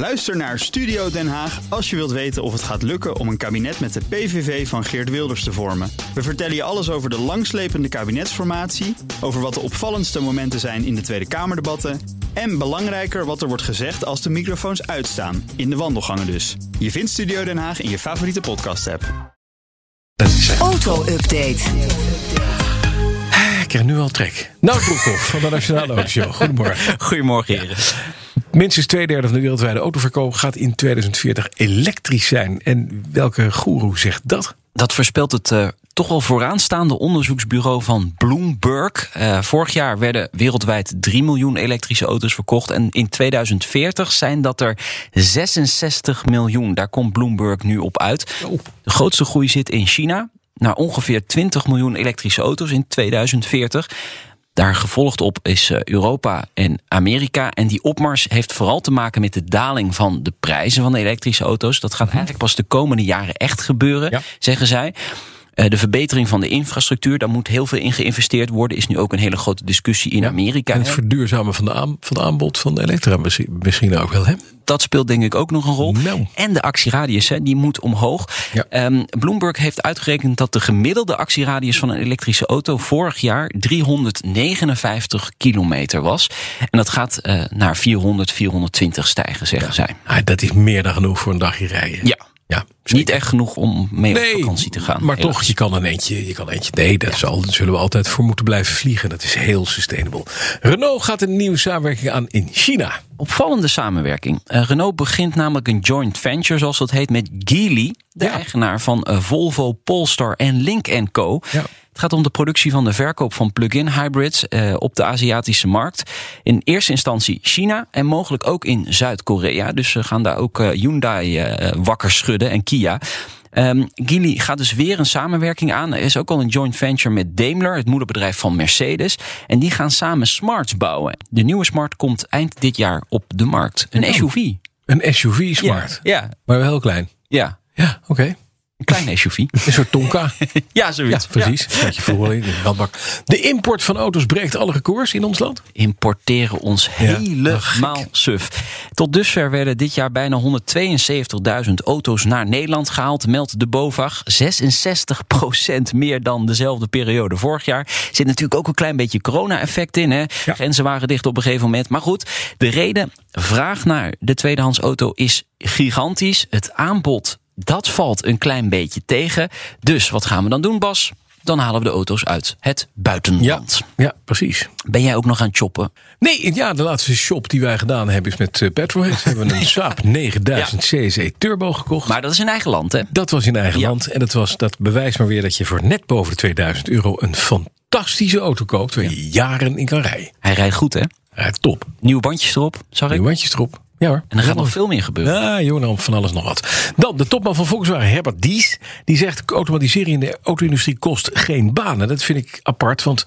Luister naar Studio Den Haag als je wilt weten of het gaat lukken om een kabinet met de PVV van Geert Wilders te vormen. We vertellen je alles over de langslepende kabinetsformatie, over wat de opvallendste momenten zijn in de Tweede Kamerdebatten en belangrijker wat er wordt gezegd als de microfoons uitstaan, in de wandelgangen dus. Je vindt Studio Den Haag in je favoriete podcast-app. Auto-update. Ik krijg nu al trek. Nou, Broekhoff van de Nationale Autoshow. Goedemorgen. Goedemorgen, heren. Minstens twee derde van de wereldwijde autoverkoop gaat in 2040 elektrisch zijn. En welke goeroe zegt dat? Dat voorspelt het uh, toch wel vooraanstaande onderzoeksbureau van Bloomberg. Uh, vorig jaar werden wereldwijd 3 miljoen elektrische auto's verkocht. En in 2040 zijn dat er 66 miljoen. Daar komt Bloomberg nu op uit. De grootste groei zit in China. Naar ongeveer 20 miljoen elektrische auto's in 2040. Daar gevolgd op is eh, Europa en Amerika. En die opmars heeft vooral te maken met de daling van de prijzen van de elektrische auto's. Dat gaat eigenlijk pas de komende jaren echt gebeuren, ja. zeggen zij. Uh, de verbetering van de infrastructuur, daar moet heel veel in geïnvesteerd worden. Is nu ook een hele grote discussie in ja, Amerika. En het verduurzamen van de, aan, van de aanbod van de elektra misschien ook wel. Hè? Dat speelt denk ik ook nog een rol. Nou. En de actieradius, hè, die moet omhoog. Ja. Um, Bloomberg heeft uitgerekend dat de gemiddelde actieradius van een elektrische auto vorig jaar 359 kilometer was. En dat gaat uh, naar 400, 420 stijgen, zeggen ja. zij. Ah, dat is meer dan genoeg voor een dagje rijden. Ja. Niet echt genoeg om mee nee, op vakantie te gaan. Maar toch, je kan een eentje. Je kan een eentje. Nee, daar ja. zullen we altijd voor moeten blijven vliegen. Dat is heel sustainable. Renault gaat een nieuwe samenwerking aan in China. Opvallende samenwerking. Uh, Renault begint namelijk een joint venture, zoals dat heet, met Geely, de Ja. eigenaar van uh, Volvo, Polestar en Link Co. Ja. Het gaat om de productie van de verkoop van plug-in hybrids uh, op de Aziatische markt. In eerste instantie China en mogelijk ook in Zuid-Korea. Dus ze gaan daar ook uh, Hyundai uh, wakker schudden en Kia. Um, Geely gaat dus weer een samenwerking aan. Er is ook al een joint venture met Daimler, het moederbedrijf van Mercedes. En die gaan samen smarts bouwen. De nieuwe smart komt eind dit jaar op de markt. Een Oh. SUV. Een SUV smart. Ja, ja, Maar wel heel klein. ja. Ja, oké. Een klein SUV. Een soort Tonka. ja, ja, zoiets. precies. Dat je vroeger in de brandbak. De import van auto's breekt alle records in ons land. importeren ons helemaal suf. Tot dusver werden dit jaar bijna 172.000 auto's naar Nederland gehaald, meldt de BOVAG. 66% meer dan dezelfde periode vorig jaar. Zit natuurlijk ook een klein beetje corona-effect in. Hè? Ja. Grenzen waren dicht op een gegeven moment. Maar goed, de reden, vraag naar de tweedehands auto is gigantisch. Het aanbod, dat valt een klein beetje tegen. Dus wat gaan we dan doen, Bas? Dan halen we de auto's uit het buitenland. Ja, precies. Ben jij ook nog aan het shoppen? Nee, ja, de laatste shop die wij gedaan hebben is met uh, Petrolhead. We hebben een Saab 9000 CC Turbo gekocht. Maar dat is in eigen land, hè? Dat was in eigen Ja. land. En dat, was, dat bewijst maar weer dat je voor net boven de 2000 euro een fantastische auto koopt. Waar je jaren in kan rijden. Hij rijdt goed, hè? Rijdt top. Nieuwe bandjes erop, zag ik. Nieuwe bandjes erop. Ja hoor. En er gaat nog veel meer gebeuren. Ja, nou, van alles nog wat. Dan, de topman van Volkswagen, Herbert Dies. Die zegt, automatisering in de auto-industrie kost geen banen. Dat vind ik apart, want...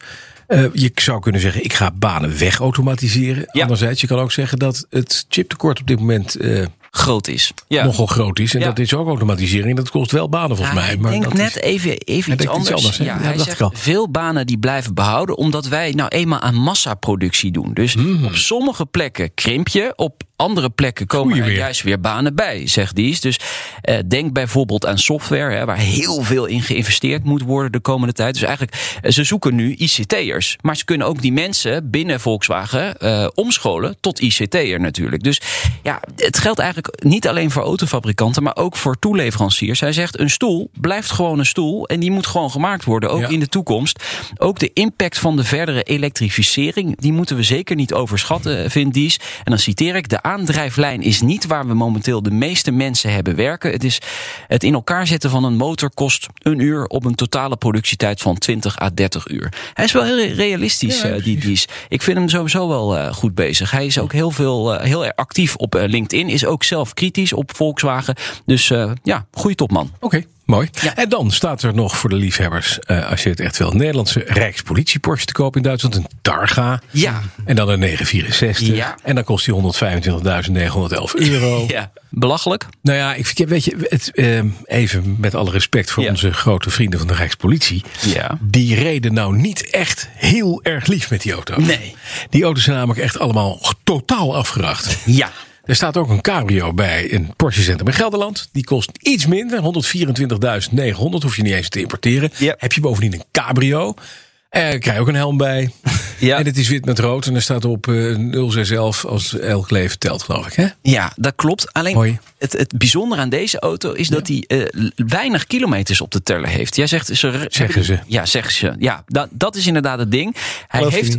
Uh, je zou kunnen zeggen, ik ga banen wegautomatiseren. Ja. Anderzijds, je kan ook zeggen dat het chiptekort op dit moment uh, Groot is. Ja. nogal groot is. En Ja. dat is ook automatisering. Dat kost wel banen volgens mij. ik Maar denk dat net is- even, even iets anders. ja, hij zegt ik veel banen die blijven behouden, omdat wij nou eenmaal aan massaproductie doen. Dus Hmm. op sommige plekken krimp je, op andere plekken komen er weer. juist weer banen bij, zegt Dies. Dus eh, denk bijvoorbeeld aan software, hè, waar heel veel in geïnvesteerd moet worden de komende tijd. Dus eigenlijk, eh, ze zoeken nu ICT'ers. Maar ze kunnen ook die mensen binnen Volkswagen eh, omscholen tot ICT'er natuurlijk. Dus ja, het geldt eigenlijk niet alleen voor autofabrikanten, maar ook voor toeleveranciers. Hij zegt, een stoel blijft gewoon een stoel en die moet gewoon gemaakt worden, ook Ja. in de toekomst. Ook de impact van de verdere elektrificering, die moeten we zeker niet overschatten, vindt Dies. En dan citeer ik, de aandrijflijn is niet waar we momenteel de meeste mensen hebben werken. Het is het in elkaar zetten van een motor kost een uur op een totale productietijd van 20 à 30 uur. Hij is wel heel realistisch, Ja, eh, die Dies. Ik vind hem sowieso wel eh, goed bezig. Hij is ook heel, veel, eh, heel erg actief op eh, LinkedIn, is ook zelf kritisch op Volkswagen. Dus eh, ja, goede topman. Oké, mooi. Ja. En dan staat er nog voor de liefhebbers, eh, als je het echt wil, een Nederlandse Rijkspolitie Porsche te kopen in Duitsland. Een Targa. Ja. En dan een 964. Ja. En dan kost die 125.911 euro. Ja, belachelijk. Nou ja, ik, weet je, het, eh, even met alle respect voor Ja. onze grote vrienden van de Rijkspolitie. Ja. Die reden nou niet echt heel erg lief met die auto. Nee. Die auto's zijn namelijk echt allemaal totaal afgeracht. Ja. Er staat ook een cabrio bij een Porsche Centrum in Gelderland. Die kost iets minder, 124.900. Hoef je niet eens te importeren. Heb je bovendien een cabrio. Eh, krijg je ook een helm bij. Ja. En het is wit met rood. En er staat op eh 0611 als elk leven telt, geloof ik. Hè? Ja, dat klopt. Alleen Hoi. het, het bijzondere aan deze auto is dat hij eh, weinig kilometers op de teller heeft. Jij zegt ze. Zeggen ze. Ja, zeggen ze. Ja, dat, dat is inderdaad het ding. Hij Geloof heeft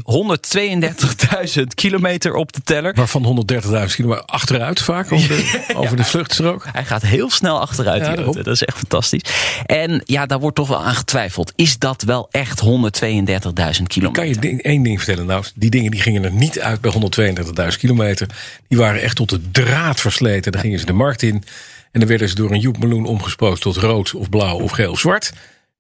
132.000 kilometer op de teller. Waarvan 130.000 kilometer achteruit vaak over de, over de vluchtstrook. Hij gaat heel snel achteruit. Ja, die auto. Dat is echt fantastisch. En ja, daar wordt toch wel aan getwijfeld. Is dat wel echt 132.000 kilometer? Kan je ding, één ding vertellen? Nou, die dingen die gingen er niet uit bij 132.000 kilometer. Die waren echt tot de draad versleten. Daar gingen ze de markt in. En dan werden ze door een Joep Meloen omgespoeld tot rood of blauw of geel of zwart.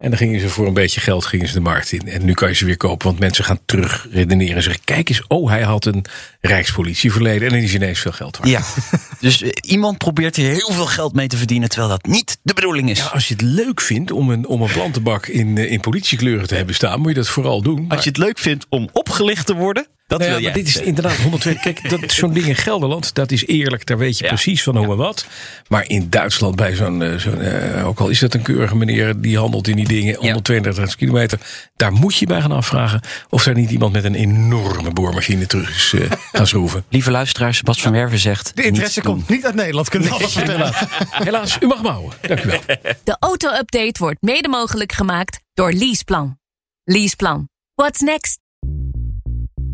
En dan gingen ze voor een beetje geld gingen ze de markt in. En nu kan je ze weer kopen, want mensen gaan terug redeneren en zeggen: kijk eens, oh, hij had een rijkspolitieverleden. En dan is ineens veel geld waard. Ja, dus eh, iemand probeert hier heel veel geld mee te verdienen, terwijl dat niet de bedoeling is. Ja, als je het leuk vindt om een, om een plantenbak in, eh, in politiekleuren te hebben staan, moet je dat vooral doen. Maar- Als je het leuk vindt om opgelicht te worden, dat Nou ja, wil jij. maar dit is inderdaad 102. Kijk, dat zo'n ding in Gelderland, dat is eerlijk. Daar weet je Ja. precies van hoe en wat. Maar in Duitsland bij zo'n, eh, zo'n eh, ook al is dat een keurige meneer die handelt in die dingen, 132 kilometer, daar moet je bij gaan afvragen of daar niet iemand met een enorme boormachine terug is eh, gaan schroeven. Lieve luisteraars, Bas van Werven zegt. De interesse niet doen. komt niet uit Nederland, kunnen we alles vertellen. Helaas, u mag me houden. Dank u wel. De auto-update wordt mede mogelijk gemaakt door Leaseplan. Leaseplan. What's next?